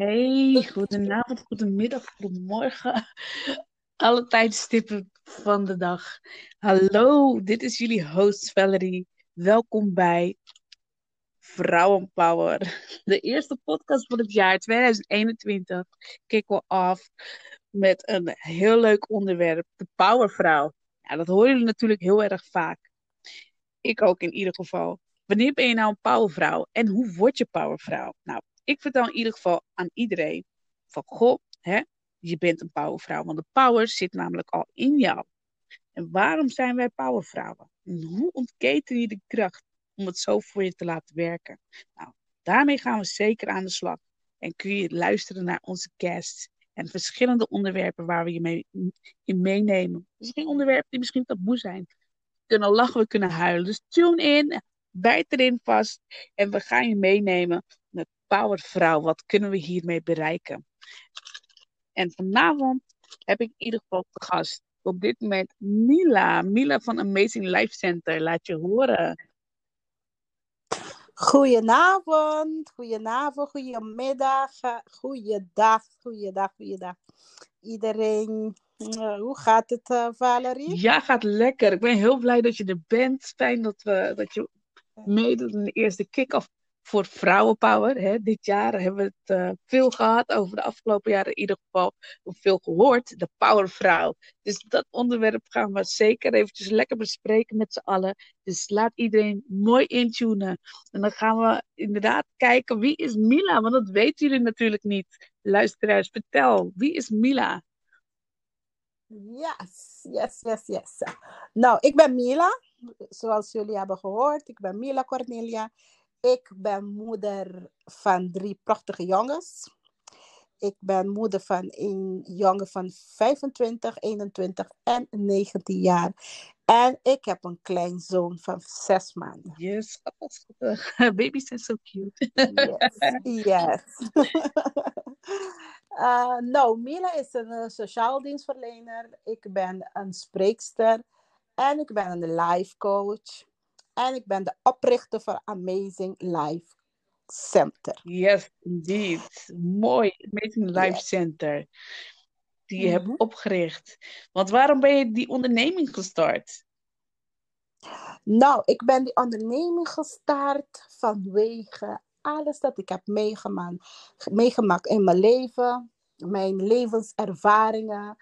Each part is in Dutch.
Hey, goedenavond, goedemiddag, goedemorgen. Alle tijdstippen van de dag. Hallo, dit is jullie host Valerie. Welkom bij Vrouwenpower. De eerste podcast van het jaar 2021 kicken we af met een heel leuk onderwerp, de powervrouw. Ja, dat horen jullie natuurlijk heel erg vaak. Ik ook in ieder geval. Wanneer ben je nou een powervrouw en hoe word je powervrouw? Nou, ik vertel in ieder geval aan iedereen van goh, hè, je bent een powervrouw, want de power zit namelijk al in jou. En waarom zijn wij powervrouwen? En hoe ontketen je de kracht om het zo voor je te laten werken? Nou, daarmee gaan we zeker aan de slag. En kun je luisteren naar onze guests en verschillende onderwerpen waar we je mee in meenemen. Misschien onderwerpen die misschien taboe zijn. We kunnen lachen, we kunnen huilen. Dus tune in, bijt erin vast en we gaan je meenemen Powervrouw. Wat kunnen we hiermee bereiken? En vanavond heb ik in ieder geval te gast op dit moment Mila. Mila van Amazing Life Center. Laat je horen. Goedenavond, goedenavond, goedemiddag, goeiedag, goeiedag, goeiedag. Iedereen, uh, hoe gaat het, uh, Valerie? Ja, gaat lekker. Ik ben heel blij dat je er bent. Fijn dat, we, dat je meedoet in de eerste kick-off voor vrouwenpower. Hè. Dit jaar hebben we het uh, veel gehad, over de afgelopen jaren in ieder geval, veel gehoord, de powervrouw. Dus dat onderwerp gaan we zeker eventjes lekker bespreken met z'n allen. Dus laat iedereen mooi intunen. En dan gaan we inderdaad kijken, wie is Mila? Want dat weten jullie natuurlijk niet. Luisteraars, vertel, wie is Mila? Yes, yes, yes, yes. Nou, ik ben Mila, zoals jullie hebben gehoord. Ik ben Mila Cornelia. Ik ben moeder van drie prachtige jongens. Ik ben moeder van een jongen van 25, 21 en 19 jaar. En ik heb een kleinzoon van zes maanden. Yes, baby's zijn so cute. yes, yes. uh, nou, Mila is een uh, sociaal dienstverlener. Ik ben een spreekster. En ik ben een life coach. En ik ben de oprichter van Amazing Life Center. Yes, indeed. Mooi. Amazing Life Center. Die je hebt mhm. opgericht. Want waarom ben je die onderneming gestart? Nou, ik ben die onderneming gestart vanwege alles dat ik heb meegemaakt, meegemaakt in mijn leven. Mijn levenservaringen.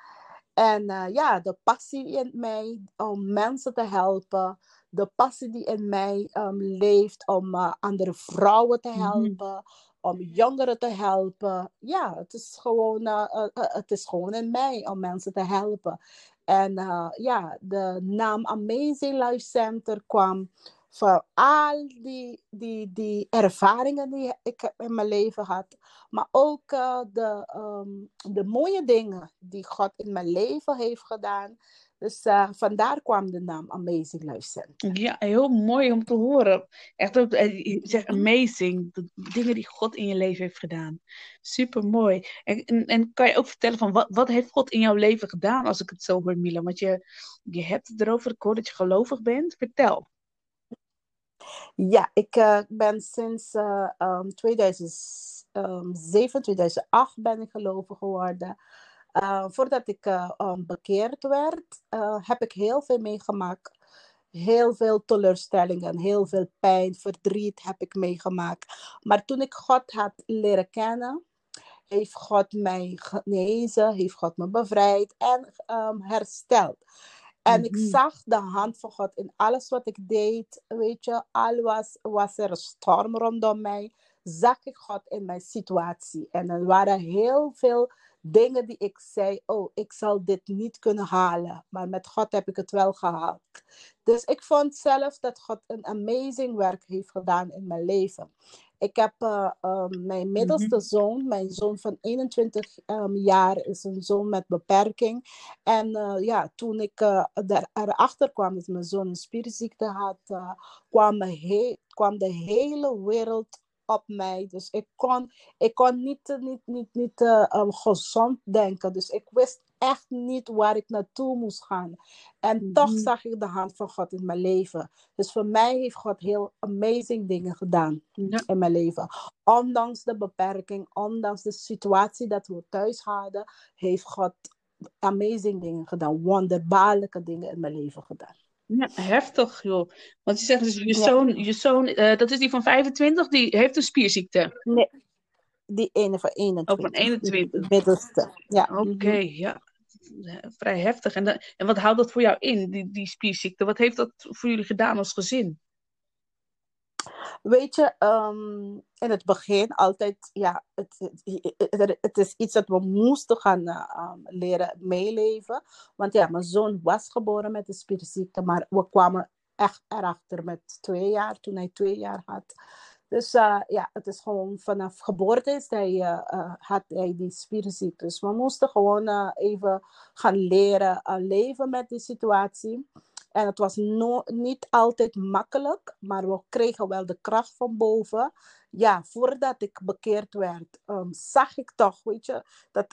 En uh, ja, de passie in mij om mensen te helpen de passie die in mij um, leeft om uh, andere vrouwen te mhm. helpen, om jongeren te helpen. Ja, het is gewoon, uh, het is gewoon in mij om mensen te helpen. En ja, de naam Amazing Life Center kwam van al die, die, die ervaringen die ik in mijn leven had. Maar ook de, um, de mooie dingen die God in mijn leven heeft gedaan. Dus uh, vandaar kwam de naam Amazing Life Center. Ja, heel mooi om te horen. Echt ook, eh, je zegt amazing, de dingen die God in je leven heeft gedaan. Super mooi. En, en, en, kan je ook vertellen van wat, wat heeft God in jouw leven gedaan, als ik het zo hoor, Mila? Want je, je hebt het erover, ik hoor dat je gelovig bent. Vertel. Ja, ik uh, ben sinds uh, um, 2007, 2008 ben ik gelovig geworden. Uh, voordat ik um, bekeerd werd, heb ik heel veel meegemaakt. Heel veel teleurstellingen, heel veel pijn, verdriet heb ik meegemaakt. Maar toen ik God had leren kennen, heeft God mij genezen, heeft God me bevrijd en um, hersteld. En ik mhm. zag de hand van God in alles wat ik deed. Weet je, al was, was er een storm rondom mij, zag ik God in mijn situatie. En er waren heel veel dingen die ik zei, oh, ik zal dit niet kunnen halen. Maar met God heb ik het wel gehaald. Dus ik vond zelf dat God een amazing werk heeft gedaan in mijn leven. Ik heb uh, um, mijn middelste mhm. zoon, mijn zoon van 21 um, ehm, jaar, is een zoon met beperking. En uh, ja, toen ik uh, erachter kwam dat mijn zoon een spierziekte had, kwam, he kwam de hele wereld op mij. Dus ik kon, ik kon niet, niet, niet, niet uh, um, gezond denken. Dus ik wist echt niet waar ik naartoe moest gaan. En toch Mhm. zag ik de hand van God in mijn leven. Dus voor mij heeft God heel amazing dingen gedaan Ja. in mijn leven. Ondanks de beperking, ondanks de situatie dat we thuis hadden, heeft God amazing dingen gedaan. Wonderbaarlijke dingen in mijn leven gedaan. Ja, heftig, joh. Want je zegt dus, je zoon, je zoon eh, dat is die van 25, die heeft een spierziekte. Nee, die ene van Oh, 21. van 21. Die middelste. Ja. Oké, mhm. ja. Eh, Vrij heftig. En, da- en wat houdt dat voor jou in, die, die spierziekte? Wat heeft dat voor jullie gedaan als gezin? Weet je, ehm, in het begin altijd, ja, het, het, het- het is iets dat we moesten gaan eh, ehm, leren meeleven. Want ja, mijn zoon was geboren met de spierziekte, maar we kwamen echt erachter met twee jaar, toen hij twee jaar had. Dus eh, ja, het is gewoon vanaf geboorte is hij, eh, eh, had hij die spierziekte. Dus we moesten gewoon even gaan leren leven met die situatie. En het was no- niet altijd makkelijk, maar we kregen wel de kracht van boven. Ja, voordat ik bekeerd werd, ehm, zag ik toch, weet je, dat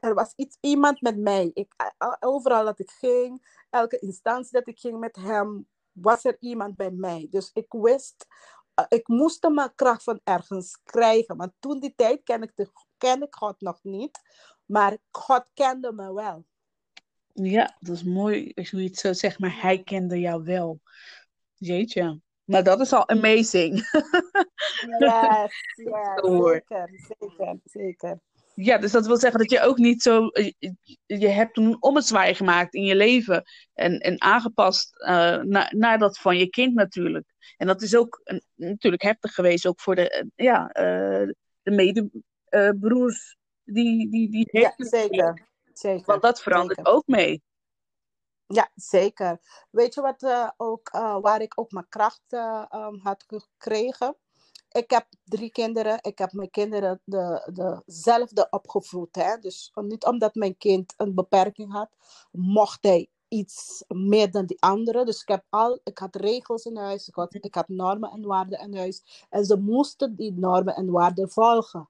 er was iets, iemand met mij. Ik, overal dat ik ging, elke instantie dat ik ging met hem, was er iemand bij mij. Dus ik wist, ik moest mijn kracht van ergens krijgen. Want toen die tijd ken ik, de, ken ik God nog niet, maar God kende me wel. Ja, dat is mooi als je het zo zegt, maar hij kende jou wel. Jeetje. Maar dat is al amazing. Yes, zeker, zeker, zeker. Ja, dus dat wil zeggen dat je ook niet zo. Je, je hebt toen een ommezwaai gemaakt in je leven. En, en aangepast eh, naar, naar dat van je kind natuurlijk. En dat is ook een- natuurlijk heftig geweest, ook voor de, eh, ja, eh, de medebroers die, die, die Ja, zeker, zeker. Want dat verandert zeker. ook mee. Ja, zeker. Weet je wat eh, ook, eh, waar ik ook mijn kracht eh, um, had gekregen? Ik heb drie kinderen. Ik heb mijn kinderen de, dezelfde opgevoed. Hè? Dus niet omdat mijn kind een beperking had, mocht hij iets meer dan die andere. Dus ik, heb al, ik had regels in huis, ik had, ik had normen en waarden in huis. En ze moesten die normen en waarden volgen.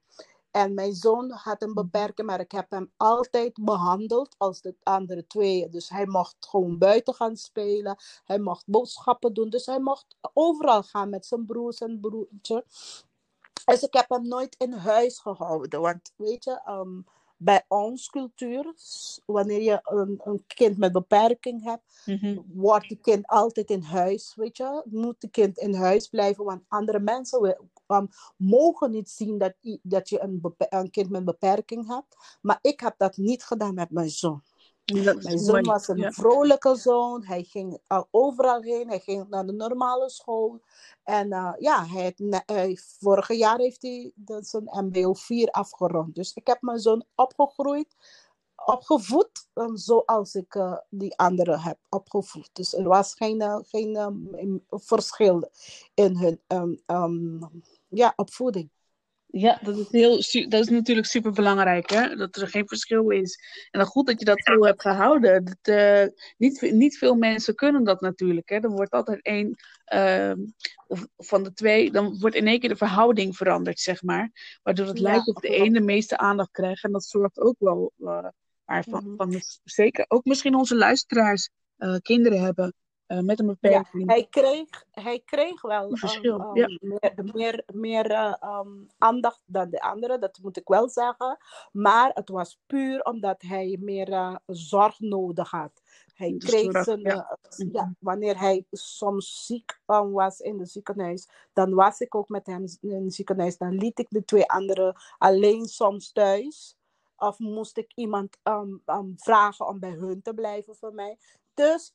En mijn zoon had een beperking, maar ik heb hem altijd behandeld als de andere twee. Dus hij mocht gewoon buiten gaan spelen. Hij mocht boodschappen doen. Dus hij mocht overal gaan met zijn broers en broertje. Dus ik heb hem nooit in huis gehouden. Want weet je, ehm, bij ons cultuur, wanneer je een, een kind met beperking hebt, Mhm. wordt die kind altijd in huis, weet je. Moet die kind in huis blijven, want andere mensen um, mogen niet zien dat, dat je een, een kind met beperking hebt. Maar ik heb dat niet gedaan met mijn zoon. Dat Mijn zoon mooi. was een Ja. vrolijke zoon. Hij ging al overal heen. Hij ging naar de normale school. En uh, ja, hij hij, vorige jaar heeft hij zijn MBO 4 afgerond. Dus ik heb mijn zoon opgegroeid, opgevoed, zoals ik die anderen heb opgevoed. Dus er was geen, geen um, verschil in hun um, um, ja, opvoeding. Ja, dat is, heel, dat is natuurlijk super belangrijk, hè? Dat er geen verschil is. En dan goed dat je dat zo hebt gehouden. Dat, eh, niet, niet veel mensen kunnen dat natuurlijk. Hè? Dan wordt altijd één of van de twee, dan wordt in één keer de verhouding veranderd, zeg maar. Waardoor het Ja, lijkt of de een de meeste aandacht krijgt. En dat zorgt ook wel maar van, Mhm. van zeker ook misschien onze luisteraars eh, kinderen hebben eh, met een Ja, beperking. hij kreeg, hij kreeg wel Een um, verschil, um, ja. meer, meer, meer uh, um, aandacht dan de anderen, dat moet ik wel zeggen. Maar het was puur omdat hij meer uh, zorg nodig had. Hij kreeg zorg, zijn, ja. ja, wanneer hij soms ziek was in het ziekenhuis, dan was ik ook met hem in het ziekenhuis. Dan liet ik de twee anderen alleen soms thuis. Of moest ik iemand vragen om bij hun te blijven voor mij. Dus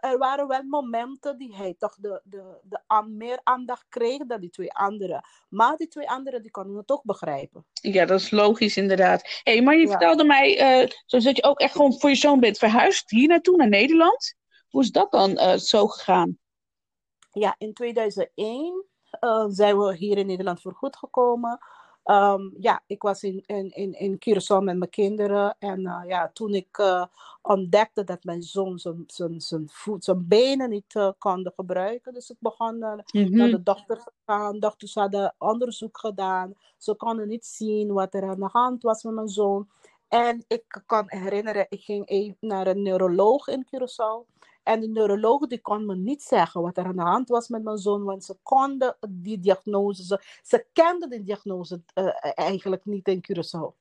er waren wel momenten die hij toch de, de, de aan, meer aandacht kreeg dan die twee anderen. Maar die twee anderen die konden het ook begrijpen. Ja, dat is logisch inderdaad. Hey, maar je Ja. vertelde mij, uh, zoals dat je ook echt gewoon voor je zoon bent verhuisd hier naartoe, naar Nederland. Hoe is dat dan uh, zo gegaan? Ja, in 2001 uh, zijn we hier in Nederland voor goed gekomen. Um, ja, ik was in, in, in, in Curaçao met mijn kinderen. En uh, ja, toen ik uh, ontdekte dat mijn zoon zijn, zijn, zijn, voet, zijn benen niet uh, konden gebruiken. Dus ik begon mm -hmm. naar de dokter te gaan. Dokters hadden onderzoek gedaan. Ze konden niet zien wat er aan de hand was met mijn zoon. En ik kan herinneren, ik ging even naar een neuroloog in Curaçao. En de neuroloog die kon me niet zeggen wat er aan de hand was met mijn zoon, want ze konden die diagnose, ze, ze kenden de diagnose uh, eigenlijk niet in Curaçao.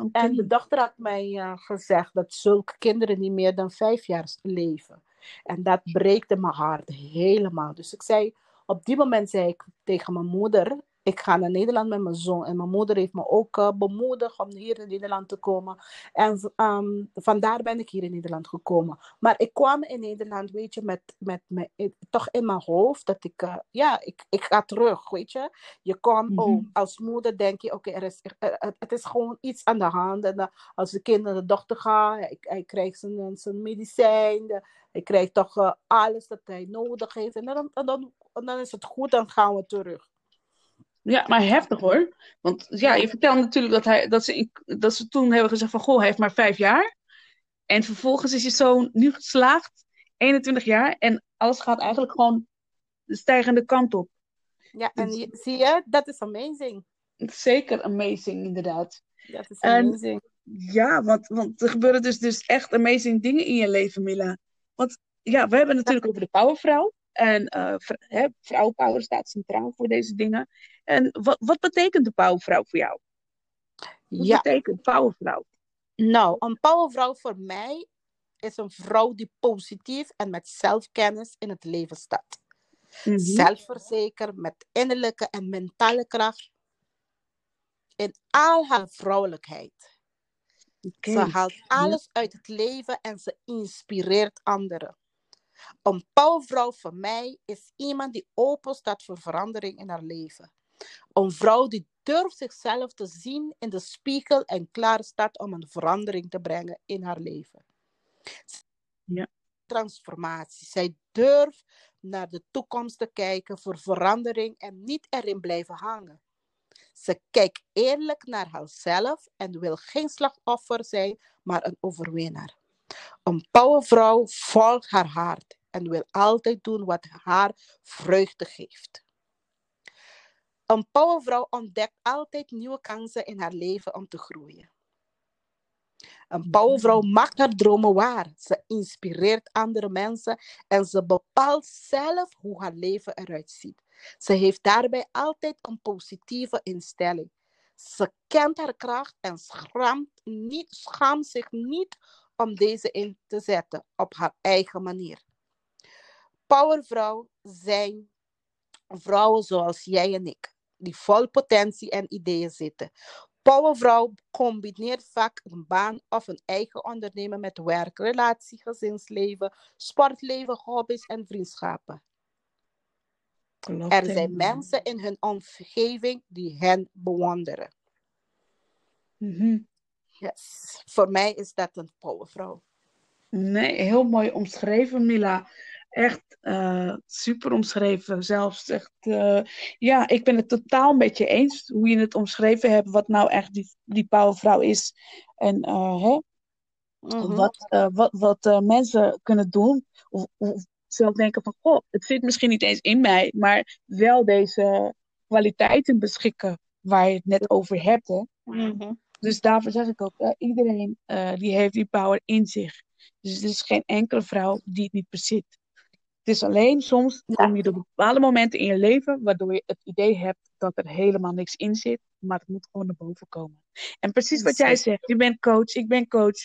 Okay. En de dokter had mij uh, gezegd dat zulke kinderen niet meer dan vijf jaar leven. En dat breekte mijn hart helemaal. Dus ik zei, op die moment zei ik tegen mijn moeder, ik ga naar Nederland met mijn zoon. En mijn moeder heeft me ook uh, bemoedigd om hier in Nederland te komen. En um, vandaar ben ik hier in Nederland gekomen. Maar ik kwam in Nederland, weet je, met, met, met toch in mijn hoofd dat ik, uh, ja, ik, ik ga terug, weet je. Je komt mm -hmm. als moeder denk je, oké, okay, er is, er, het is gewoon iets aan de hand. En uh, als de kind naar de dochter gaat, hij, hij krijgt zijn, zijn medicijn, de, hij krijgt toch alles dat hij nodig heeft. En dan, en dan, en dan is het goed, dan gaan we terug. Ja, maar heftig hoor. Want ja, je vertelt natuurlijk dat, hij, dat, ze, dat ze toen hebben gezegd van... Goh, hij heeft maar vijf jaar. En vervolgens is je zoon nu geslaagd. 21 jaar. En alles gaat eigenlijk gewoon de stijgende kant op. Ja, en je, zie je, dat is amazing. Zeker amazing, inderdaad. Dat is amazing. En, ja, want, want er gebeuren dus, dus echt amazing dingen in je leven, Mila. Want ja, we hebben het natuurlijk over de powervrouw. En uh, vrouwenpower staat centraal voor deze dingen. En wat, wat betekent de powervrouw voor jou? Wat ja. betekent powervrouw? Nou, een powervrouw voor mij is een vrouw die positief en met zelfkennis in het leven staat. Mm-hmm. Zelfverzekerd, met innerlijke en mentale kracht. In al haar vrouwelijkheid. Okay. Ze haalt alles uit het leven en ze inspireert anderen. Een powervrouw voor mij is iemand die open staat voor verandering in haar leven. Een vrouw die durft zichzelf te zien in de spiegel en klaar staat om een verandering te brengen in haar leven. Ja. Transformatie. Zij durft naar de toekomst te kijken voor verandering en niet erin blijven hangen. Ze kijkt eerlijk naar haarzelf en wil geen slachtoffer zijn, maar een overwinnaar. Een powervrouw volgt haar hart en wil altijd doen wat haar vreugde geeft. Een powervrouw ontdekt altijd nieuwe kansen in haar leven om te groeien. Een powervrouw maakt haar dromen waar. Ze inspireert andere mensen en ze bepaalt zelf hoe haar leven eruit ziet. Ze heeft daarbij altijd een positieve instelling. Ze kent haar kracht en schaamt, niet, schaamt zich niet om deze in te zetten op haar eigen manier. Powervrouw zijn vrouwen zoals jij en ik, die vol potentie en ideeën zitten. Powervrouw combineert vaak een baan of een eigen ondernemen met werk, relatie, gezinsleven, sportleven, hobby's en vriendschappen. Klopt, er zijn mensen in hun omgeving die hen bewonderen. Mm -hmm. Yes, voor mij is dat een powervrouw. Nee, heel mooi omschreven, Mila. Echt uh, super omschreven. Zelfs echt, uh, ja, ik ben het totaal met je eens hoe je het omschreven hebt, wat nou echt die, die powervrouw is. En uh, hè, mm-hmm. wat, wat, wat mensen kunnen doen. Of, of zelf denken van, goh, het zit misschien niet eens in mij, maar wel deze kwaliteiten beschikken waar je het net over hebt. Hè. Mm-hmm. Dus daarvoor zeg ik ook, uh, iedereen uh, die heeft die power in zich. Dus er is geen enkele vrouw die het niet bezit. Het is alleen soms kom je op bepaalde momenten in je leven waardoor je het idee hebt dat er helemaal niks in zit, maar het moet gewoon naar boven komen. En precies wat jij zegt, je bent coach, ik ben coach,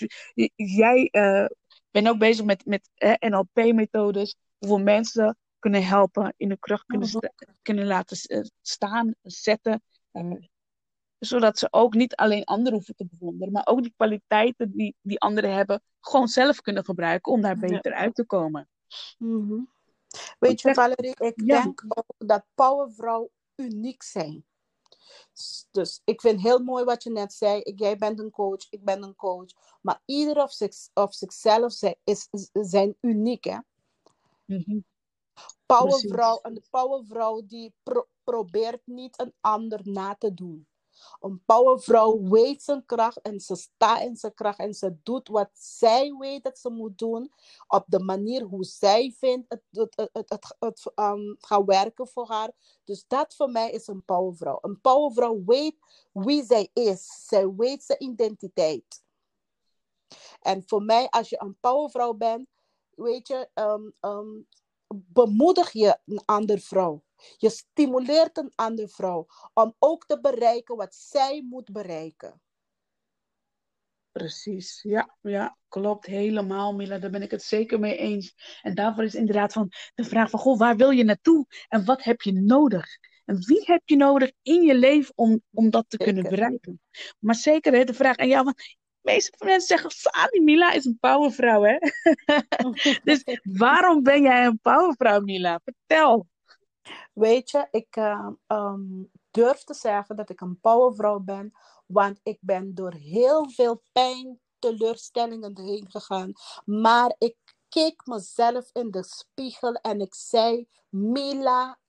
jij uh, bent ook bezig met, met NLP-methodes, hoeveel mensen kunnen helpen, in de kracht kunnen, sta kunnen laten staan, zetten, zodat ze ook niet alleen anderen hoeven te bewonderen, maar ook die kwaliteiten die, die anderen hebben, gewoon zelf kunnen gebruiken om daar beter ja. uit te komen. Mm -hmm. Weet je, Valerie, ik ja. denk ook dat powervrouwen uniek zijn. Dus ik vind heel mooi wat je net zei. Ik, jij bent een coach, ik ben een coach. Maar ieder of, zich, of zichzelf zijn, is, zijn uniek. Hè? Mm -hmm. Powervrouw, een powervrouw die pro probeert niet een ander na te doen. Een powervrouw weet zijn kracht en ze staat in zijn kracht en ze doet wat zij weet dat ze moet doen op de manier hoe zij vindt het, het, het, het, het, um, gaat werken voor haar. Dus dat voor mij is een powervrouw. Een powervrouw weet wie zij is. Zij weet zijn identiteit. En voor mij, als je een powervrouw bent, weet je, um, bemoedig je een andere vrouw. Je stimuleert een andere vrouw om ook te bereiken wat zij moet bereiken. Precies, ja, ja, klopt helemaal, Mila. Daar ben ik het zeker mee eens. En daarvoor is inderdaad van de vraag van, goh, waar wil je naartoe? En wat heb je nodig? En wie heb je nodig in je leven om, om dat te kunnen bereiken? Maar zeker hè, de vraag aan jou, want de meeste mensen zeggen, Sani, Mila is een powervrouw, hè? dus waarom ben jij een powervrouw, Mila? Vertel. Weet je, ik uh, um, durf te zeggen dat ik een powervrouw ben, want ik ben door heel veel pijn, teleurstellingen heen gegaan. Maar ik keek mezelf in de spiegel en ik zei: Mila,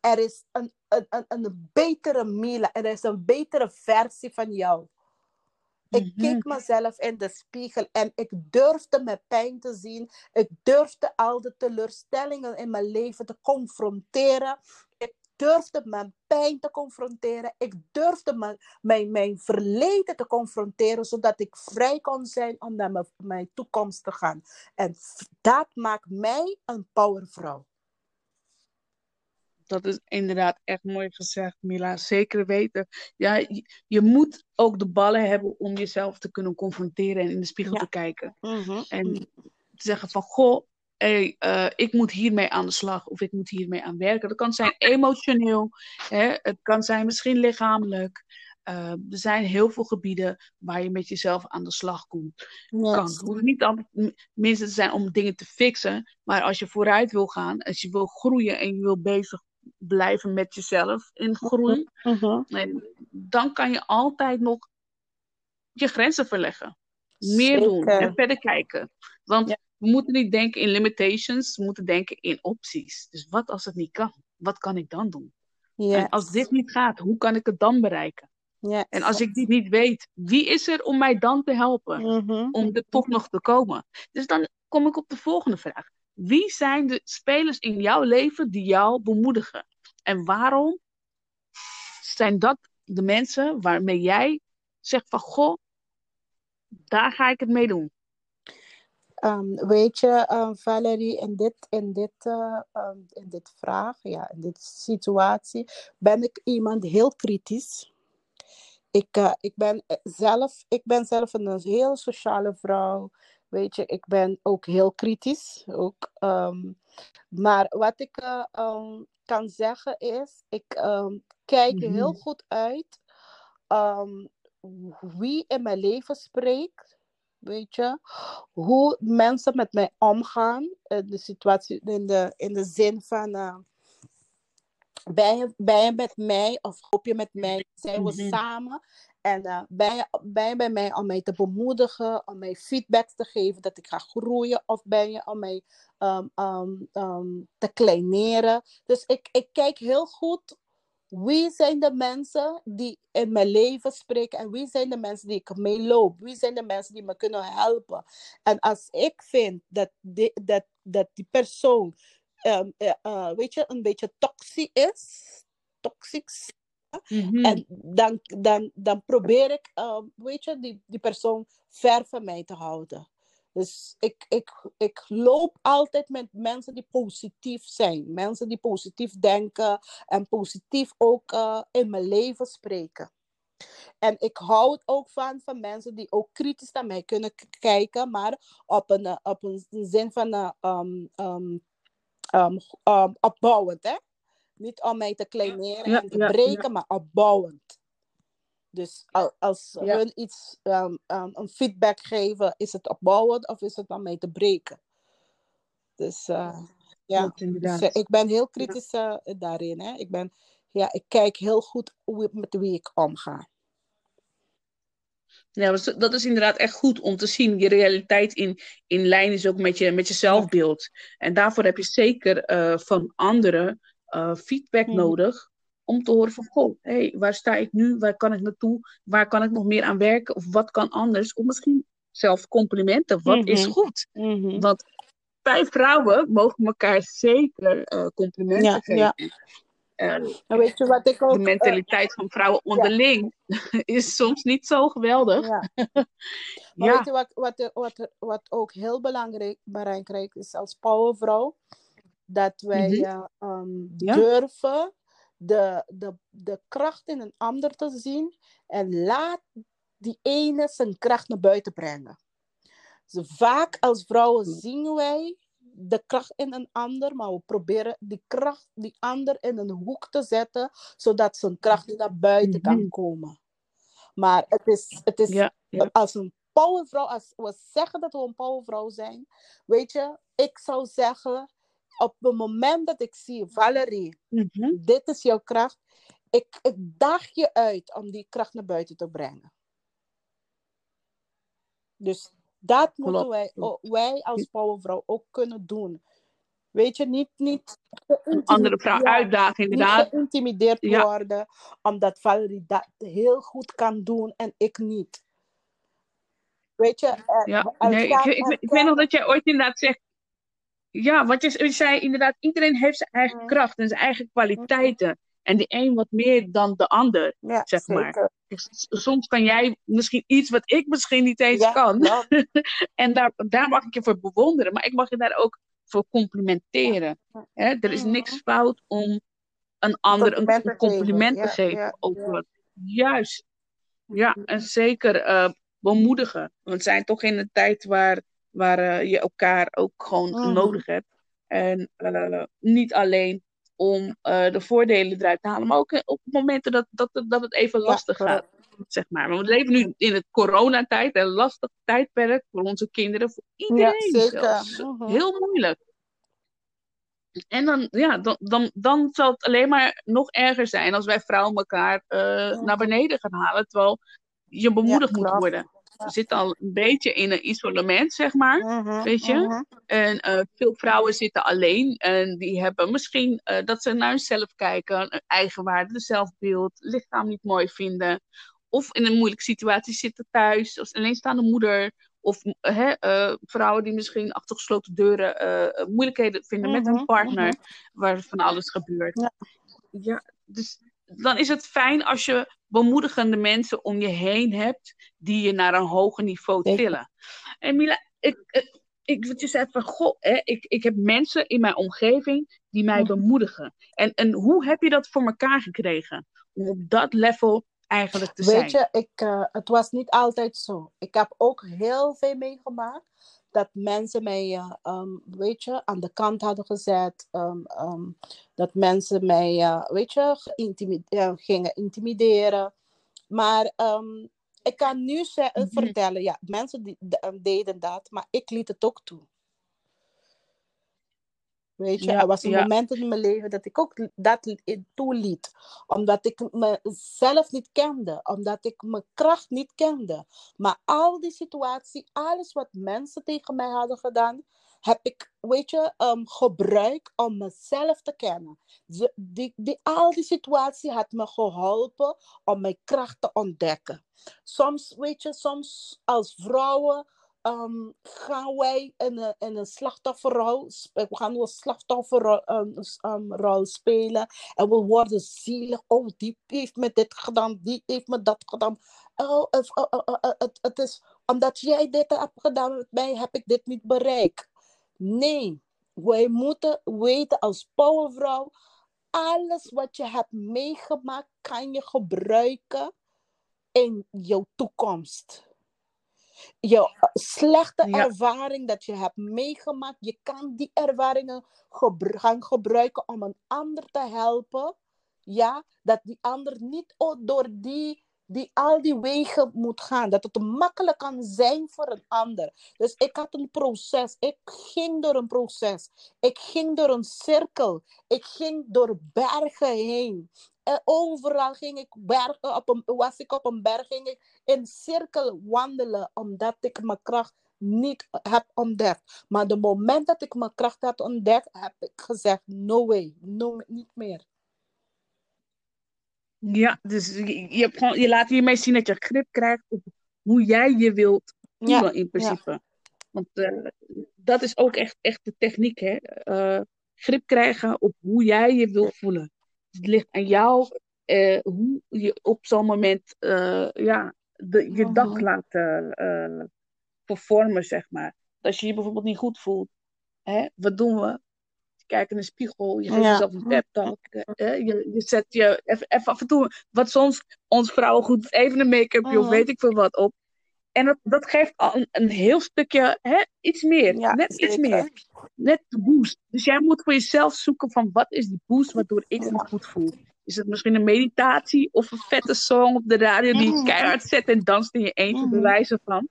er is een, een, een, een betere Mila, er is een betere versie van jou. Ik mm keek mezelf in de spiegel en ik durfde mijn pijn te zien. Ik durfde al de teleurstellingen in mijn leven te confronteren. Ik durfde mijn pijn te confronteren. Ik durfde mijn, mijn, mijn verleden te confronteren, zodat ik vrij kon zijn om naar mijn, mijn toekomst te gaan. En dat maakt mij een powervrouw. Dat is inderdaad echt mooi gezegd, Mila. Zeker weten. Ja, je, je, moet ook de ballen hebben om jezelf te kunnen confronteren en in de spiegel te kijken. Mhm. En te zeggen van, goh, hey, uh, ik moet hiermee aan de slag of ik moet hiermee aan werken. Dat kan zijn emotioneel, hè? het kan zijn misschien lichamelijk. Uh, er zijn heel veel gebieden waar je met jezelf aan de slag komt. Yes. Kan. Het hoeft niet altijd minstens te zijn om dingen te fixen, maar als je vooruit wil gaan, als je wil groeien en je wil bezig blijven met jezelf in groei, uh -huh. en dan kan je altijd nog je grenzen verleggen. Meer Zeker. doen en verder kijken. Want ja. we moeten niet denken in limitations, we moeten denken in opties. Dus wat als het niet kan? Wat kan ik dan doen? Yes. En als dit niet gaat, hoe kan ik het dan bereiken? Yes. En als ik dit niet weet, wie is er om mij dan te helpen? -huh. Om er toch nog te komen? Dus dan kom ik op de volgende vraag. Wie zijn de spelers in jouw leven die jou bemoedigen? En waarom zijn dat de mensen waarmee jij zegt van goh, daar ga ik het mee doen? Um, weet je, um, Valerie, in dit, in, dit, uh, um, in dit vraag, ja, in dit situatie, ben ik iemand heel kritisch. Ik, uh, ik, ben zelf, ik ben zelf een heel sociale vrouw. Weet je, ik ben ook heel kritisch. Ook, maar wat ik kan zeggen is, ik um, kijk heel goed uit wie in mijn leven spreekt. Weet je, hoe mensen met mij omgaan. In de situatie, in de, in de zin van. Uh, ben, je, ben je met mij of hoop je met mij? Zijn we mm-hmm. samen? En uh, ben, je, bij mij om mij te bemoedigen, om mij feedback te geven dat ik ga groeien? Of ben je om mij um, um, um, te kleineren? Dus ik, ik kijk heel goed wie zijn de mensen die in mijn leven spreken en wie zijn de mensen die ik mee loop? Wie zijn de mensen die me kunnen helpen? En als ik vind dat die, dat, dat die persoon, uh, uh, weet je, een beetje toxisch is, toxic Mm-hmm. En dan, dan, dan probeer ik, uh, weet je, die, die persoon ver van mij te houden. Dus ik, ik, ik loop altijd met mensen die positief zijn. Mensen die positief denken en positief ook uh, in mijn leven spreken. En ik hou het ook van, van mensen die ook kritisch naar mij kunnen kijken, maar op een, op een zin van uh, um, um, um, opbouwend. Hè? Niet om mij te kleineren Ja, en te ja, breken, ja. maar opbouwend. Dus al- als hun iets, um, um, een feedback geven, is het opbouwend of is het om mij te breken? Dus uh, ja, dus, uh, ik ben heel kritisch uh, daarin. Hè? Ik, ben, ja, ik kijk heel goed hoe, met wie ik omga. Ja, dat is inderdaad echt goed om te zien. Je realiteit in, in lijn is ook met je, met je zelfbeeld. En daarvoor heb je zeker uh, van anderen uh, feedback Mhm. nodig. Om te horen van, goh, hey, waar sta ik nu? Waar kan ik naartoe? Waar kan ik nog meer aan werken? Of wat kan anders? Of misschien zelfs complimenten. Wat is Mhm. goed? Mhm. Want wij vrouwen mogen elkaar zeker uh, complimenten Ja, geven. ja. uh, weet je wat ik ook, de mentaliteit van vrouwen onderling is soms niet zo geweldig. Ja. Maar weet je wat, wat, wat, wat ook heel belangrijk, belangrijk is als powervrouw? Dat wij mm -hmm. durven de, de, de kracht in een ander te zien en laat die ene zijn kracht naar buiten brengen. Dus vaak als vrouwen zien wij de kracht in een ander, maar we proberen die kracht, die ander in een hoek te zetten, zodat zijn kracht naar buiten kan mhm. komen. Maar het is, het is ja, als een powervrouw, als we zeggen dat we een powervrouw zijn, weet je, ik zou zeggen, op het moment dat ik zie, Valerie, mhm. dit is jouw kracht, ik, ik daag je uit om die kracht naar buiten te brengen. Dus dat moeten wij, wij als powervrouw ook kunnen doen. Weet je, niet, niet een andere vrouw uitdagen, inderdaad. Niet geïntimideerd worden, omdat Valerie dat heel goed kan doen en ik niet. Weet je? Ja, nee, ik, ik, ik, weet nog dat jij ooit inderdaad zegt, ja, wat je, zei inderdaad, iedereen heeft zijn eigen mm. kracht en zijn eigen kwaliteiten. En de een wat meer dan de ander, ja, zeg maar. Soms kan jij misschien iets wat ik misschien niet eens kan. en daar, daar mag ik je voor bewonderen. Maar ik mag je daar ook voor complimenteren. Hè? Er is niks fout om een ander een, compliment te geven. Over Juist. Ja, mm-hmm. en zeker uh, bemoedigen. We zijn toch in een tijd waar, waar uh, je elkaar ook gewoon mm-hmm. nodig hebt. En uh, niet alleen om uh, de voordelen eruit te halen. Maar ook op momenten dat, dat, dat het even lastig gaat. Zeg maar. Want we leven nu in het coronatijd, een lastig tijdperk voor onze kinderen, voor iedereen. Ja, zeker. Mhm. Heel moeilijk. En dan, ja, dan, dan, dan zal het alleen maar nog erger zijn als wij vrouwen elkaar uh, naar beneden gaan halen. Terwijl je bemoedigd moet worden zitten al een beetje in een isolement, zeg maar. Mhm, weet je? Mhm. En uh, veel vrouwen zitten alleen. En die hebben misschien uh, dat ze naar hunzelf kijken, eigenwaarde, zelfbeeld, lichaam niet mooi vinden. Of in een moeilijke situatie zitten thuis, als alleenstaande moeder. Of uh, vrouwen die misschien achter gesloten deuren moeilijkheden vinden met hun mhm, partner, waar van alles gebeurt. Ja. ja, dus dan is het fijn als je bemoedigende mensen om je heen hebt die je naar een hoger niveau tillen. En Mila, ik, ik, ik wil je zeggen van, goh, hè, ik, ik heb mensen in mijn omgeving die mij bemoedigen. En, en hoe heb je dat voor elkaar gekregen? Om op dat level eigenlijk te Weet zijn? Weet je, ik, uh, het was niet altijd zo. Ik heb ook heel veel meegemaakt dat mensen mij, uh, weet je, aan de kant hadden gezet. Um, um, dat mensen mij, uh, weet je, gingen intimideren. Maar ik kan nu mm-hmm. vertellen, ja, mensen die, deden dat, maar ik liet het ook toe. Weet je, er was een ja. moment in mijn leven dat ik ook dat toeliet. Omdat ik mezelf niet kende. Omdat ik mijn kracht niet kende. Maar al die situatie, alles wat mensen tegen mij hadden gedaan, heb ik, weet je, um, gebruikt om mezelf te kennen. Die, die, die, al die situatie had me geholpen om mijn kracht te ontdekken. Soms, weet je, soms als vrouwen um, gaan wij een, in een slachtofferrol, we gaan een slachtofferrol um, spelen en we worden zielig. Oh, die heeft me dit gedaan, die heeft me dat gedaan. Oh, het, oh, oh, oh, het, het is omdat jij dit hebt gedaan met mij, heb ik dit niet bereikt. Nee, wij moeten weten als powervrouw, alles wat je hebt meegemaakt, kan je gebruiken in jouw toekomst je slechte ervaring dat je hebt meegemaakt, je kan die ervaringen gaan gebruiken om een ander te helpen. Ja, dat die ander niet door die, die, al die wegen moet gaan. Dat het makkelijk kan zijn voor een ander. Dus ik had een proces. Ik ging door een proces. Ik ging door een cirkel. Ik ging door bergen heen. En overal ging ik bergen, op een, was ik op een berg, ging ik in cirkel wandelen, omdat ik mijn kracht niet heb ontdekt. Maar de moment dat ik mijn kracht had ontdekt, heb ik gezegd, no way, no, niet meer. Ja, dus je, je, hebt gewoon, je laat hiermee zien dat je grip krijgt op hoe jij je wilt voelen ja, in principe. Ja. Want uh, dat is ook echt, echt de techniek, hè. Uh, grip krijgen op hoe jij je wilt voelen. Het ligt aan jou uh, hoe je op zo'n moment ja, de, je dag laat performen, zeg maar. Als je je bijvoorbeeld niet goed voelt, hè, wat doen we? Kijkt in de spiegel, je geeft jezelf een pep talk. je, je zet je even, af en toe, wat soms ons vrouwen goed, even een make-up of weet ik veel wat op. En dat, dat geeft al een, een heel stukje, hè, iets meer. net iets meer. Net de boost. Dus jij moet voor jezelf zoeken van wat is die boost waardoor ik me goed voel. Is het misschien een meditatie of een vette song op de radio die je mm. keihard zet en danst in je eentje, bewijzen van.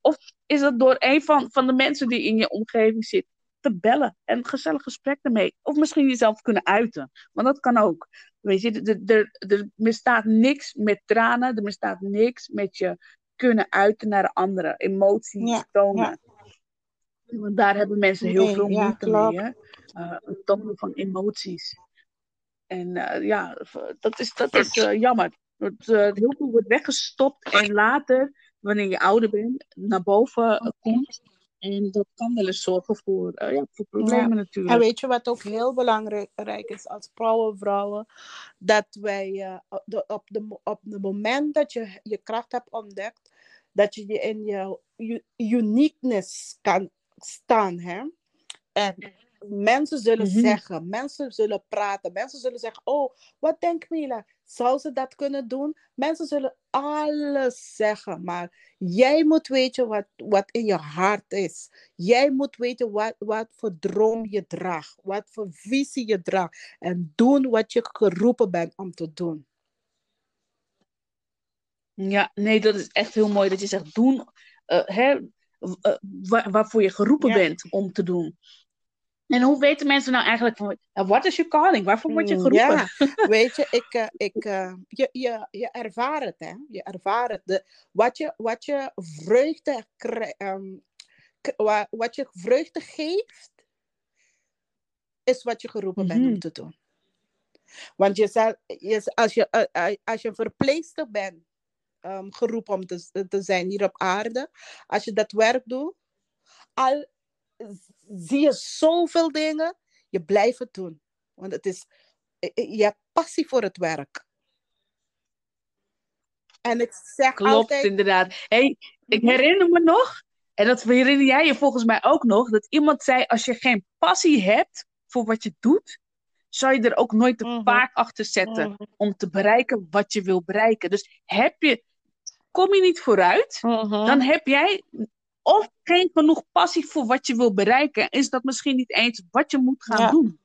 Of is het door een van, van de mensen die in je omgeving zit te bellen en een gezellig gesprek ermee. Of misschien jezelf kunnen uiten. Want dat kan ook. Weet je, er, er niks met tranen, er bestaat niks met je kunnen uiten naar de anderen, emoties tonen. Want daar hebben mensen heel veel moeite mee. Hè? Uh, het tonen van emoties. En uh, ja, dat is, dat is uh, jammer. Het, heel veel wordt weggestopt en later, wanneer je ouder bent, naar boven komt. En dat kan wel eens zorgen voor, ja, voor problemen natuurlijk. En weet je wat ook heel belangrijk is als vrouwen, vrouwen, dat wij op, de, op, de, op het moment dat je je kracht hebt ontdekt, dat je in je uniqueness kan staan. Hè? En mensen zullen mhm. zeggen, mensen zullen praten, mensen zullen zeggen, oh, wat denkt Mila? Zou ze dat kunnen doen? Mensen zullen alles zeggen, maar jij moet weten wat, wat in je hart is. Jij moet weten wat, wat voor droom je draagt, wat voor visie je draagt. En doen wat je geroepen bent om te doen. Ja, nee, dat is echt heel mooi dat je zegt doen uh, hè, uh, waarvoor je geroepen bent om te doen. En hoe weten mensen nou eigenlijk van, wat is je calling? Waarvoor word je mm, geroepen? Ja, weet je, ik, uh, ik, je, je, je ervaart het, hè. Je ervaart het. De, wat, je, wat je vreugde, um, wat je vreugde geeft, is wat je geroepen bent om mhm. te doen. Want je, zal, je, als, je, als je bent, um, geroepen om te, te zijn hier op aarde. Als je dat werk doet, al zie je zoveel dingen, je blijft het doen. Want het is, je hebt passie voor het werk. En ik zeg Klopt, altijd... inderdaad. Hey, ik mhm. herinner me nog, en dat herinner jij je volgens mij ook nog, dat iemand zei, als je geen passie hebt voor wat je doet, zou je er ook nooit mhm. vaak achter zetten mhm. om te bereiken wat je wil bereiken. Dus heb je, kom je niet vooruit, mhm. dan heb jij of geen genoeg passie voor wat je wil bereiken. Is dat misschien niet eens wat je moet gaan doen.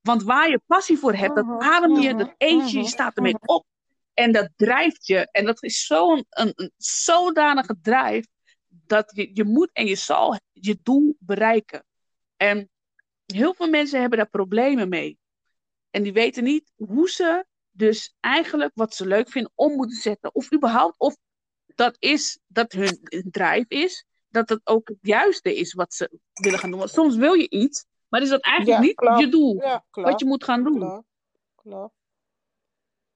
Want waar je passie voor hebt, dat mhm. adem je, dat eet je, je mhm. staat ermee op. En dat drijft je. En dat is zo'n een, een, zodanige drijf dat je, je moet en je zal je doel bereiken. En heel veel mensen hebben daar problemen mee. En die weten niet hoe ze dus eigenlijk wat ze leuk vinden om moeten zetten. Of überhaupt, of dat is, dat hun drijf is, dat het ook het juiste is wat ze willen gaan doen. Want soms wil je iets, maar is dat eigenlijk niet je doel. wat je moet gaan doen. Klopt. Klopt.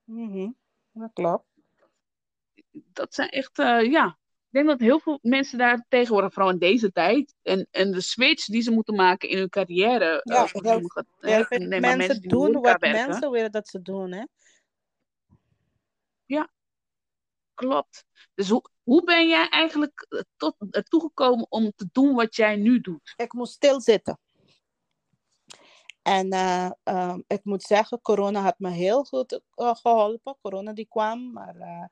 Mm klopt. Dat zijn echt, uh, ja. Ik denk dat heel veel mensen daar tegenwoordig, vooral in deze tijd, en, en de switch die ze moeten maken in hun carrière. Ja, uh, sommige, ja, mensen, mensen doen wat mensen willen dat ze doen, hè? Ja, klopt. Dus hoe, ben jij eigenlijk eh, tot, ertoe gekomen om te doen wat jij nu doet? Ik moest stilzitten. En uh, um, ik moet zeggen, corona had me heel goed geholpen. Corona die kwam, maar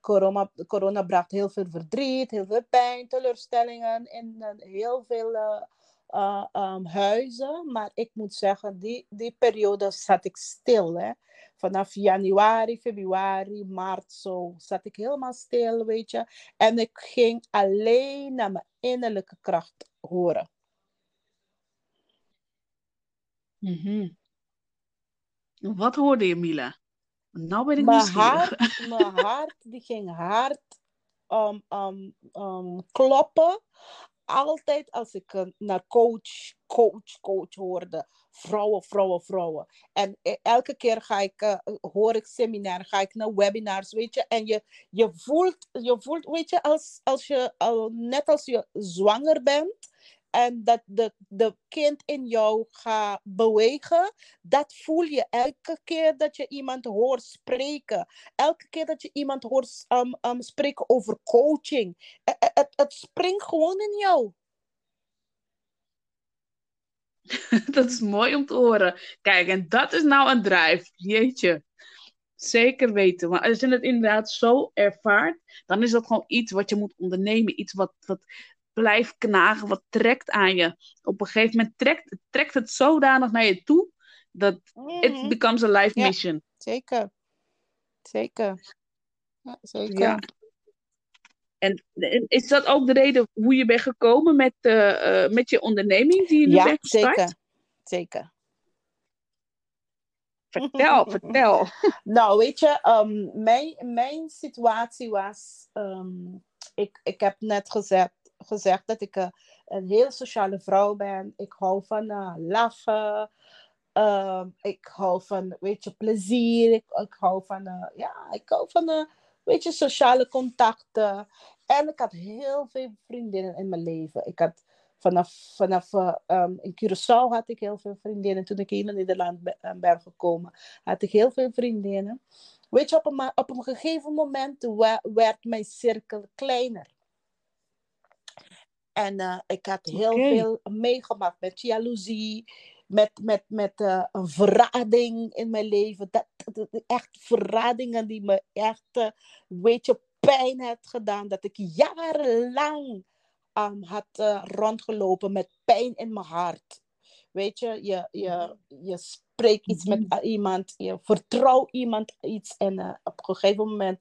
corona, corona bracht heel veel verdriet, heel veel pijn, teleurstellingen in heel veel um, huizen. Maar ik moet zeggen, die, die periode zat ik stil. Hè vanaf januari, februari, maart zo zat ik helemaal stil, weet je. En ik ging alleen naar mijn innerlijke kracht horen. Mm Wat hoorde je, Mila? Nou ben ik mijn hart, mijn hart die ging hard um, um, um, kloppen altijd als ik naar coach, coach, coach hoorde, vrouwen, vrouwen, vrouwen. En e, elke keer ga ik, uh, hoor ik seminar, ga ik naar webinars, weet je. En je, je, voelt, je voelt, weet je, als, als je, net als je zwanger bent en dat de, de kind in jou gaat bewegen, dat voel je elke keer dat je iemand hoort spreken. Elke keer dat je iemand hoort um, um, spreken over coaching. Het, e, het, het springt gewoon in jou. dat is mooi om te horen. Kijk, en dat is nou een drive. Jeetje. Zeker weten. Maar als je het inderdaad zo ervaart, dan is dat gewoon iets wat je moet ondernemen. Iets wat, wat blijft knagen, wat trekt aan je. Op een gegeven moment trekt, trekt het zodanig naar je toe, dat it mhm. becomes a life mission. Zeker. Zeker. Ja, zeker. Ja. En, is dat ook de reden hoe je bent gekomen met, uh, met je onderneming die je nu ja, bent gestart? Zeker. zeker. Vertel, vertel. Nou, weet je, um, mijn, mijn situatie was, um, ik, ik heb net gezegd, gezegd dat ik uh, een heel sociale vrouw ben. Ik hou van uh, lachen. Uh, ik hou van, weet je, plezier. Ik, hou van, uh, ja, ik hou van, weet je, sociale contacten. En ik had heel veel vriendinnen in mijn leven. Ik had vanaf, vanaf um, in Curaçao had ik heel veel vriendinnen. Toen ik hier in Nederland ben, ben gekomen, had ik heel veel vriendinnen. Weet je, op een, op een gegeven moment werd mijn cirkel kleiner. En uh, ik had heel veel meegemaakt met jaloezie, met, met, met uh, een verrading in mijn leven. Dat, dat, echt verradingen die me echt, uh, weet je, pijn had gedaan. Dat ik jarenlang um, had rondgelopen met pijn in mijn hart. Weet je, je, je, je spreekt iets met mhm. iemand, je vertrouwt iemand iets en op een gegeven moment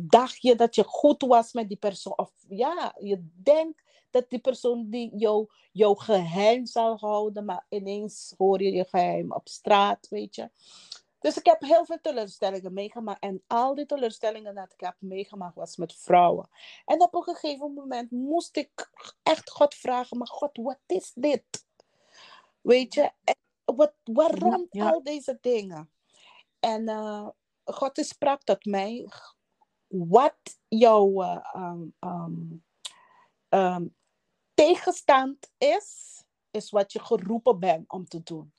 dacht je dat je goed was met die persoon. Of ja, je denkt dat die persoon die jou, jouw geheim zal houden, maar ineens hoor je je geheim op straat, weet je. Dus ik heb heel veel teleurstellingen meegemaakt. En al die teleurstellingen dat ik heb meegemaakt was met vrouwen. En op een gegeven moment moest ik echt God vragen, maar God, wat is dit? Weet je, wat, waarom al deze dingen? En uh, God sprak tot mij, wat jouw uh, um, um, tegenstand is, is wat je geroepen bent om te doen.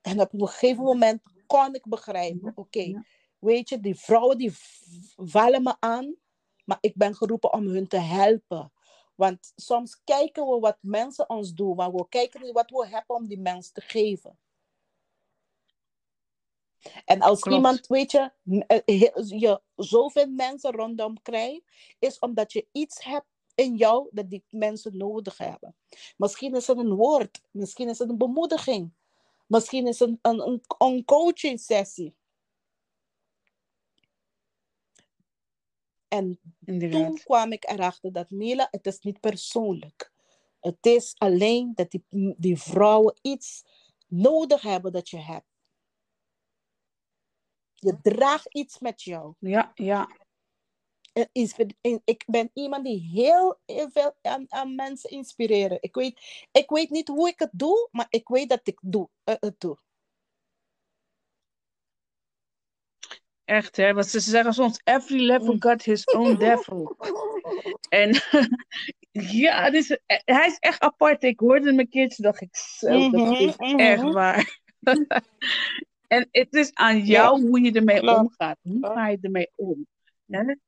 En op een gegeven moment kon ik begrijpen, oké, weet je, die vrouwen die vallen me aan, maar ik ben geroepen om hun te helpen. Want soms kijken we wat mensen ons doen, maar we kijken niet wat we hebben om die mensen te geven. En als iemand, weet je, eh, je zoveel mensen rondom krijgt, is omdat je iets hebt in jou dat die mensen nodig hebben. Misschien is het een woord, misschien is het een bemoediging, misschien is het een, een, een coaching sessie. En toen kwam ik erachter dat Mila, het is niet persoonlijk. Het is alleen dat die, die vrouwen iets nodig hebben dat je hebt. Je draagt iets met jou. Ja, ja. Ik ben iemand die heel, veel aan, aan, mensen inspireren. Ik weet, ik weet niet hoe ik het doe, maar ik weet dat ik doe, uh, het doe. Echt, hè? Want ze zeggen soms, every level mm. got his own devil. en ja, dus, hij is echt apart. Ik hoorde hem een keertje, dacht ik, zo, dat mhm, is echt mhm. waar. En het is aan jou hoe je ermee omgaat. Hoe ga je ermee om? Hoe,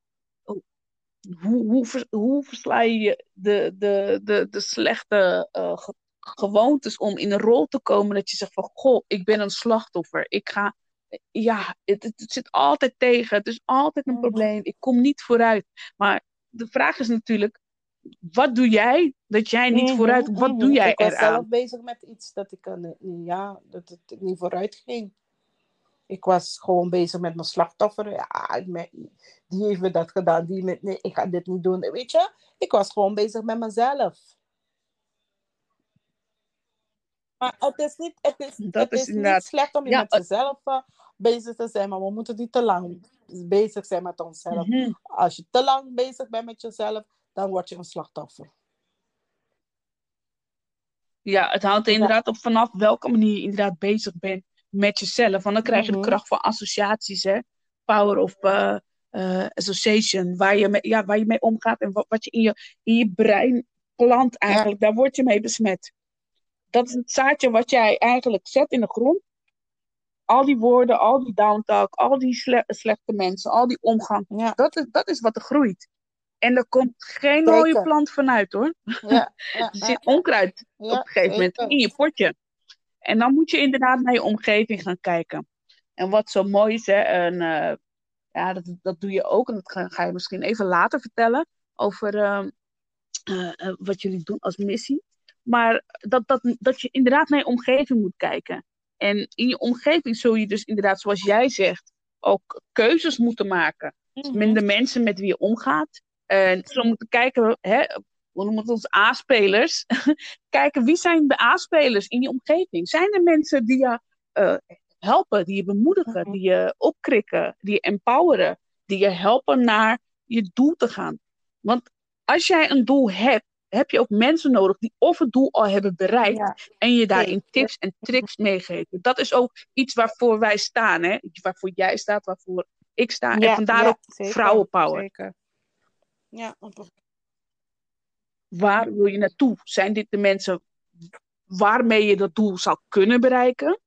hoe, hoe versla je de, de, de, de slechte uh, gewoontes om in een rol te komen dat je zegt van goh, ik ben een slachtoffer. Ik ga, ja, het, het zit altijd tegen. Het is altijd een probleem. Ik kom niet vooruit. Maar de vraag is natuurlijk, wat doe jij dat jij niet vooruit? Wat doe jij eraan? Ik was zelf bezig met iets dat ik, ja, dat het niet vooruit ging. Ik was gewoon bezig met mijn slachtoffer. Ja, die heeft me dat gedaan. Die met, nee, ik ga dit niet doen. Weet je, ik was gewoon bezig met mezelf. Maar het is niet, het is, het is, niet slecht om je met jezelf uh, bezig te zijn, maar we moeten niet te lang bezig zijn met onszelf. Mhm. Als je te lang bezig bent met jezelf, dan word je een slachtoffer. Ja, het hangt inderdaad op vanaf welke manier je inderdaad bezig bent met jezelf. Want dan krijg je de mhm. kracht van associaties, hè? Power of uh, uh, association, waar je, mee, ja, waar je mee omgaat en wat, wat je in je, in je brein plant eigenlijk, daar word je mee besmet. Dat is het zaadje wat jij eigenlijk zet in de grond. Al die woorden, al die downtalk, al die slechte mensen, al die omgang. Ja. Dat, is, dat is wat er groeit. En er komt geen mooie plant vanuit hoor. Ja, ja, Er zit onkruid op een gegeven moment in je potje. En dan moet je inderdaad naar je omgeving gaan kijken. En wat zo mooi is, hè, en, eh, ja, dat, dat doe je ook. En dat ga, ga je misschien even later vertellen over ehm, eh, eh, wat jullie doen als missie. Maar dat, dat, dat je inderdaad naar je omgeving moet kijken. En in je omgeving zul je dus inderdaad, zoals jij zegt, ook keuzes moeten maken. Mhm. Met de mensen met wie je omgaat. En zo moeten kijken, hè, we noemen het ons A-spelers. kijken wie zijn de A-spelers in je omgeving. Zijn er mensen die je eh, helpen, die je bemoedigen, Mhm. die je opkrikken, die je empoweren, die je helpen naar je doel te gaan? Want als jij een doel hebt, heb je ook mensen nodig die of het doel al hebben bereikt Ja, en je daarin tips en tricks meegeven. Dat is ook iets waarvoor wij staan, hè? Waarvoor jij staat, waarvoor ik sta. en vandaar ja, ook vrouwenpower. Zeker. Ja, Waar wil je naartoe? Zijn dit de mensen waarmee je dat doel zou kunnen bereiken?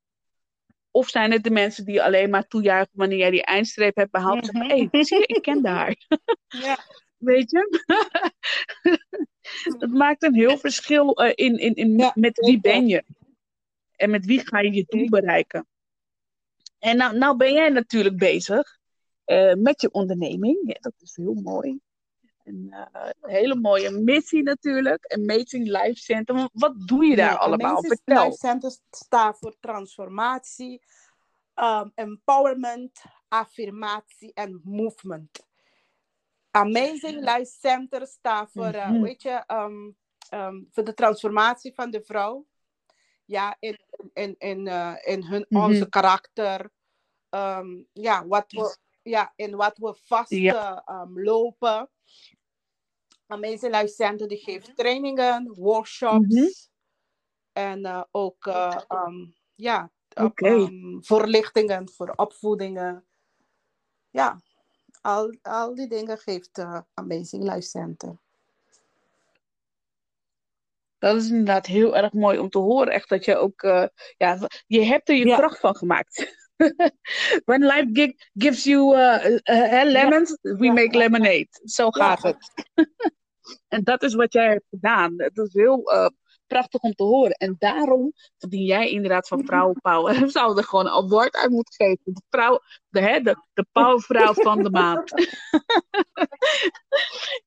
Of zijn het de mensen die alleen maar toejuichen wanneer jij die eindstreep hebt behaald? Zeggen, hé, hey, zie je, ik ken haar. ja, Weet je? Het maakt een heel verschil eh, in, in, in Ja, met wie ben je. En met wie ga je je doel bereiken. En nou, nou ben jij natuurlijk bezig eh, met je onderneming. Ja, dat is heel mooi. En, eh, een hele mooie missie natuurlijk. Amazing Life Center. Wat doe je daar Ja, allemaal? Amazing Vertel. Life Center staat voor transformatie, um, empowerment, affirmatie en movement. Amazing Life Center staat voor, eh, Mhm. weet je, um, um, voor de transformatie van de vrouw. Ja, in, in, in, eh, in hun, Mhm. onze karakter. Ja, wat we, ja, in wat we vast Ja. lopen. Amazing Life Center die geeft trainingen, workshops. Mhm. En eh, ook eh, um, ja, op, um, voorlichtingen voor opvoedingen. Ja, al, al die dingen geeft eh, Amazing Life Center. Dat is inderdaad heel erg mooi om te horen. Echt dat je ook, ja, je hebt er je Ja. kracht van gemaakt. When life gi- gives you uh, uh, uh, lemons, we Ja. make lemonade. Zo gaat het. en dat is wat jij hebt gedaan. Dat is heel eh, prachtig om te horen. En daarom verdien jij inderdaad van vrouwenpower. We zouden er gewoon een award uit moeten geven. De, vrouw, de, hè, de, de powervrouw van de maand.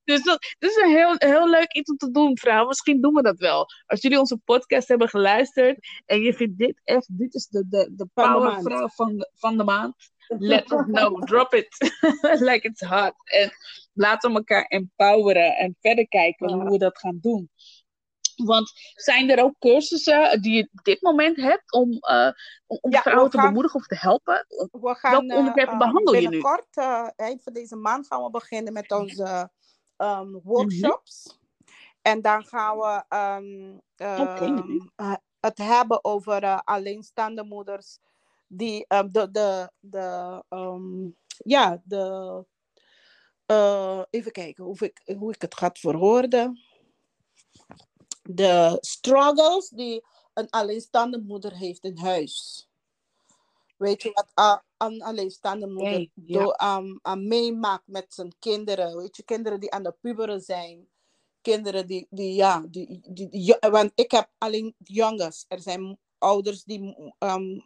dus dat, dat is een heel, heel leuk iets om te doen, vrouw. Misschien doen we dat wel. Als jullie onze podcast hebben geluisterd en je vindt dit echt, dit is de, de, de Van de maand. powervrouw van de, van de maand. Let us know, drop it. like it's hot. En laten we elkaar empoweren en verder kijken Ja. hoe we dat gaan doen. Want zijn er ook cursussen die je op dit moment hebt om, eh, om, Ja, vrouwen we te bemoedigen of te helpen? We gaan, Welke onderwerpen eh, behandel je nu? Binnenkort, eh, eind van deze maand, gaan we beginnen met onze ehm, workshops. En dan gaan we ehm, ehm, eh, het hebben over eh, alleenstaande moeders. Die de, de, de, ja, de, eh, even kijken hoe ik, hoe ik het ga verwoorden. De struggles die een alleenstaande moeder heeft in huis. Weet je wat een alleenstaande moeder door, aan aan meemaakt met zijn kinderen? Weet je, kinderen die aan de puberen zijn. Kinderen die, die ja, die, die, want ik heb alleen jongens. Er zijn ouders die ehm,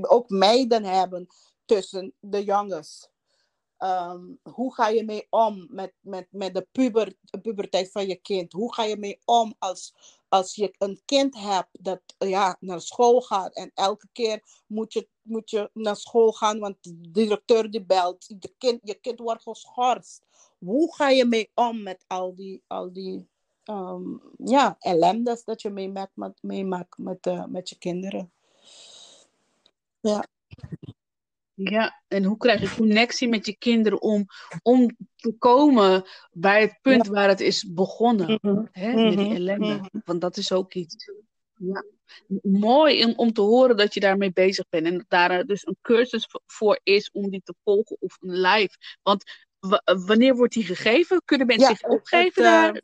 ook meiden hebben tussen de jongens. Ehm, hoe ga je mee om met, met, met de puber, puberteit van je kind? Hoe ga je mee om als, als je een kind hebt dat ja, naar school gaat en elke keer moet je, moet je naar school gaan, want de directeur die belt, de kind, je kind wordt geschorst. Hoe ga je mee om met al die, al die ehm, ja, ellendes dat je meemaakt met, met, eh, met je kinderen? Ja, en hoe krijg je connectie met je kinderen om, om te komen bij het punt waar het is begonnen? Hè, met die Mhm, ellende. mhm. Want dat is ook iets. Ja. Mooi om, om te horen dat je daarmee bezig bent. En dat daar eh, dus een cursus voor is om die te volgen of een live. Want wa- wanneer wordt die gegeven? Kunnen mensen Ja, zich opgeven het, eh, daar?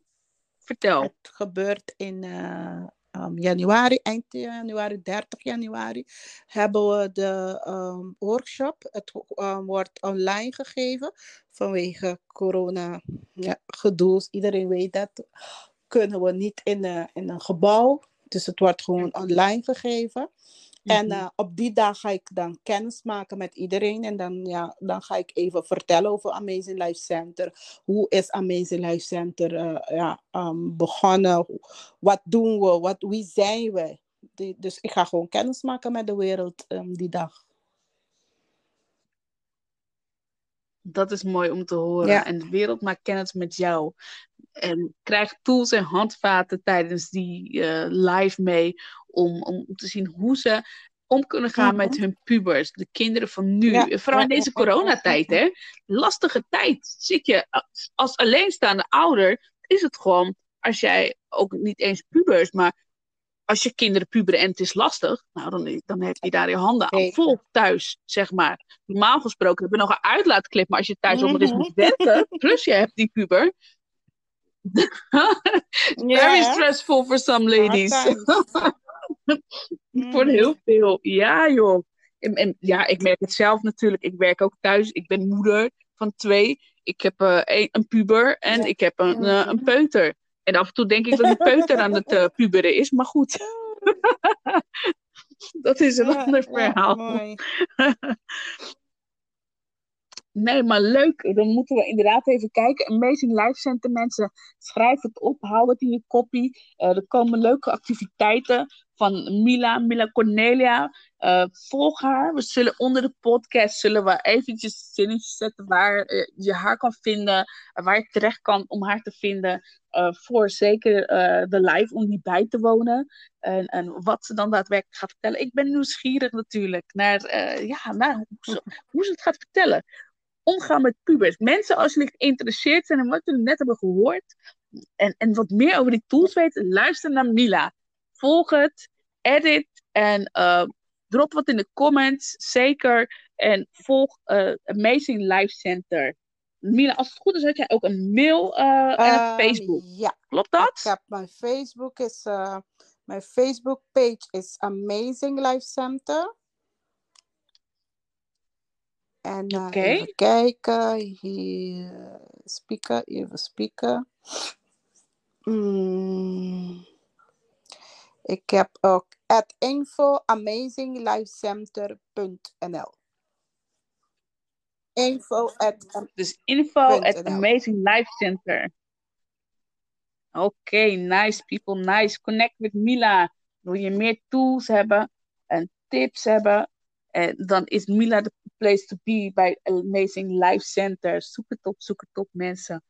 Vertel. Het gebeurt in uh, um, januari, eind januari, 30 januari, hebben we de um, workshop. Het um, wordt online gegeven vanwege corona ja. Iedereen weet dat. Kunnen we niet in, uh, in een gebouw. Dus het wordt gewoon online gegeven. En uh, op die dag ga ik dan kennis maken met iedereen. En dan, ja, dan ga ik even vertellen over Amazing Life Center. Hoe is Amazing Life Center uh, ja, um, begonnen? Wat doen we? Wat, wie zijn we? Die, dus ik ga gewoon kennis maken met de wereld um, die dag. Dat is mooi om te horen. Ja. En de wereld maakt kennis met jou. En krijg tools en handvaten tijdens die uh, live mee om, om te zien hoe ze om kunnen gaan mm -hmm. met hun pubers, de kinderen van nu. Ja, Vooral in deze coronatijd, hè. Lastige tijd. Zit je als, alleenstaande ouder, is het gewoon, als jij ook niet eens pubers, maar als je kinderen puberen en het is lastig, nou, dan, dan heb je daar je handen aan vol thuis, zeg maar. Normaal gesproken heb je nog een uitlaatklep, maar als je thuis ook nog eens moet werken, plus je hebt die puber, Very stressful for some ladies. voor Mm. heel veel. Ja, joh. En, en, ja, ik merk het zelf natuurlijk. Ik werk ook thuis. Ik ben moeder van twee. Ik heb eh, een, een puber en Ja. ik heb een, eh, een peuter. En af en toe denk ik dat die peuter aan het eh, puberen is, maar goed. dat is een Ja, ander ja, verhaal. mooi. Nee, maar leuk. Dan moeten we inderdaad even kijken. Amazing Life Center, mensen. Schrijf het op, hou het in je kopie. Eh, er komen leuke activiteiten van Mila, Mila Cornelia. Eh, volg haar. We zullen onder de podcast zullen we eventjes zinnetjes zetten waar eh, je haar kan vinden. waar je terecht kan om haar te vinden. voor zeker de live om die bij te wonen. En, en wat ze dan daadwerkelijk gaat vertellen. Ik ben nieuwsgierig natuurlijk naar, ja, naar hoe, hoe ze het gaat vertellen omgaan met pubers. Mensen, als jullie geïnteresseerd zijn in wat jullie net hebben gehoord en, en wat meer over die tools weten, luister naar Mila. Volg het, edit en uh, drop wat in de comments, zeker. En volg uh, Amazing Life Center. Mila, als het goed is, had jij ook een mail uh, en een Um, Facebook. ja, Klopt ik dat? heb mijn Facebook is eh, mijn Facebook page is Amazing Life Center. En eh, even kijken, hier spieken, even spieken. Mm. Ik heb ook at info amazinglifecenter.nl Info at Dus info at. Amazing Life Center. Oké, nice people, nice. Connect met Mila. Wil je meer tools hebben en tips hebben? En dan is Mila de place to be bij Amazing Life Center. Zoek het op, zoek het op mensen.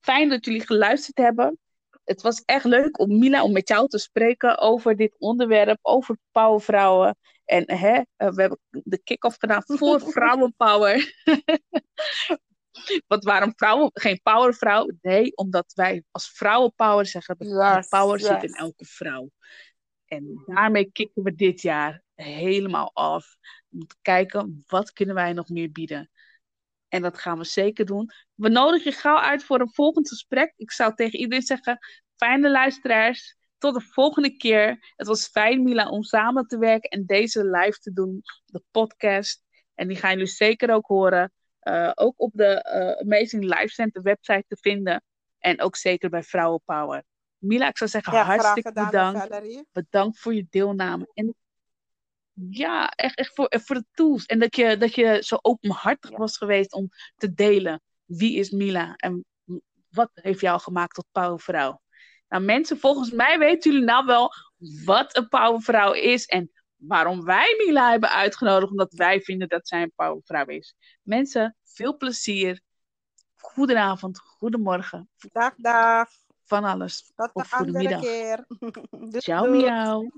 Fijn dat jullie geluisterd hebben. Het was echt leuk om Mila, om met jou te spreken over dit onderwerp, over powervrouwen. En hè, eh, we hebben de kick-off gedaan voor vrouwenpower. Want waarom vrouwen geen powervrouw? Nee, omdat wij als vrouwenpower zeggen dat de Yes, power zit in elke vrouw. En daarmee kicken we dit jaar helemaal af. Om te kijken, wat kunnen wij nog meer bieden? En dat gaan we zeker doen. We nodigen je gauw uit voor een volgend gesprek. Ik zou tegen iedereen zeggen, fijne luisteraars. Tot de volgende keer. Het was fijn, Mila, om samen te werken en deze live te doen. De podcast. En die gaan jullie zeker ook horen. eh, ook op de eh, Amazing Life Center website te vinden. En ook zeker bij Vrouwenpower. Mila, ik zou zeggen, Ja, hartstikke gedaan, bedankt. Valerie. Bedankt voor je deelname. En ja, echt, echt voor, voor de tools. En dat je, dat je zo openhartig Ja. was geweest om te delen. Wie is Mila? En wat heeft jou gemaakt tot powervrouw? Nou mensen, volgens mij weten jullie nou wel wat een powervrouw is. En waarom wij Mila hebben uitgenodigd. Omdat wij vinden dat zij een powervrouw is. Mensen, veel plezier. Goedenavond, goedemorgen. Dag, dag. Van alles. Tot Of de andere keer. Ciao miauw.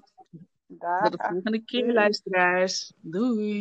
Dag. Tot de volgende keer luisteraars. Doei.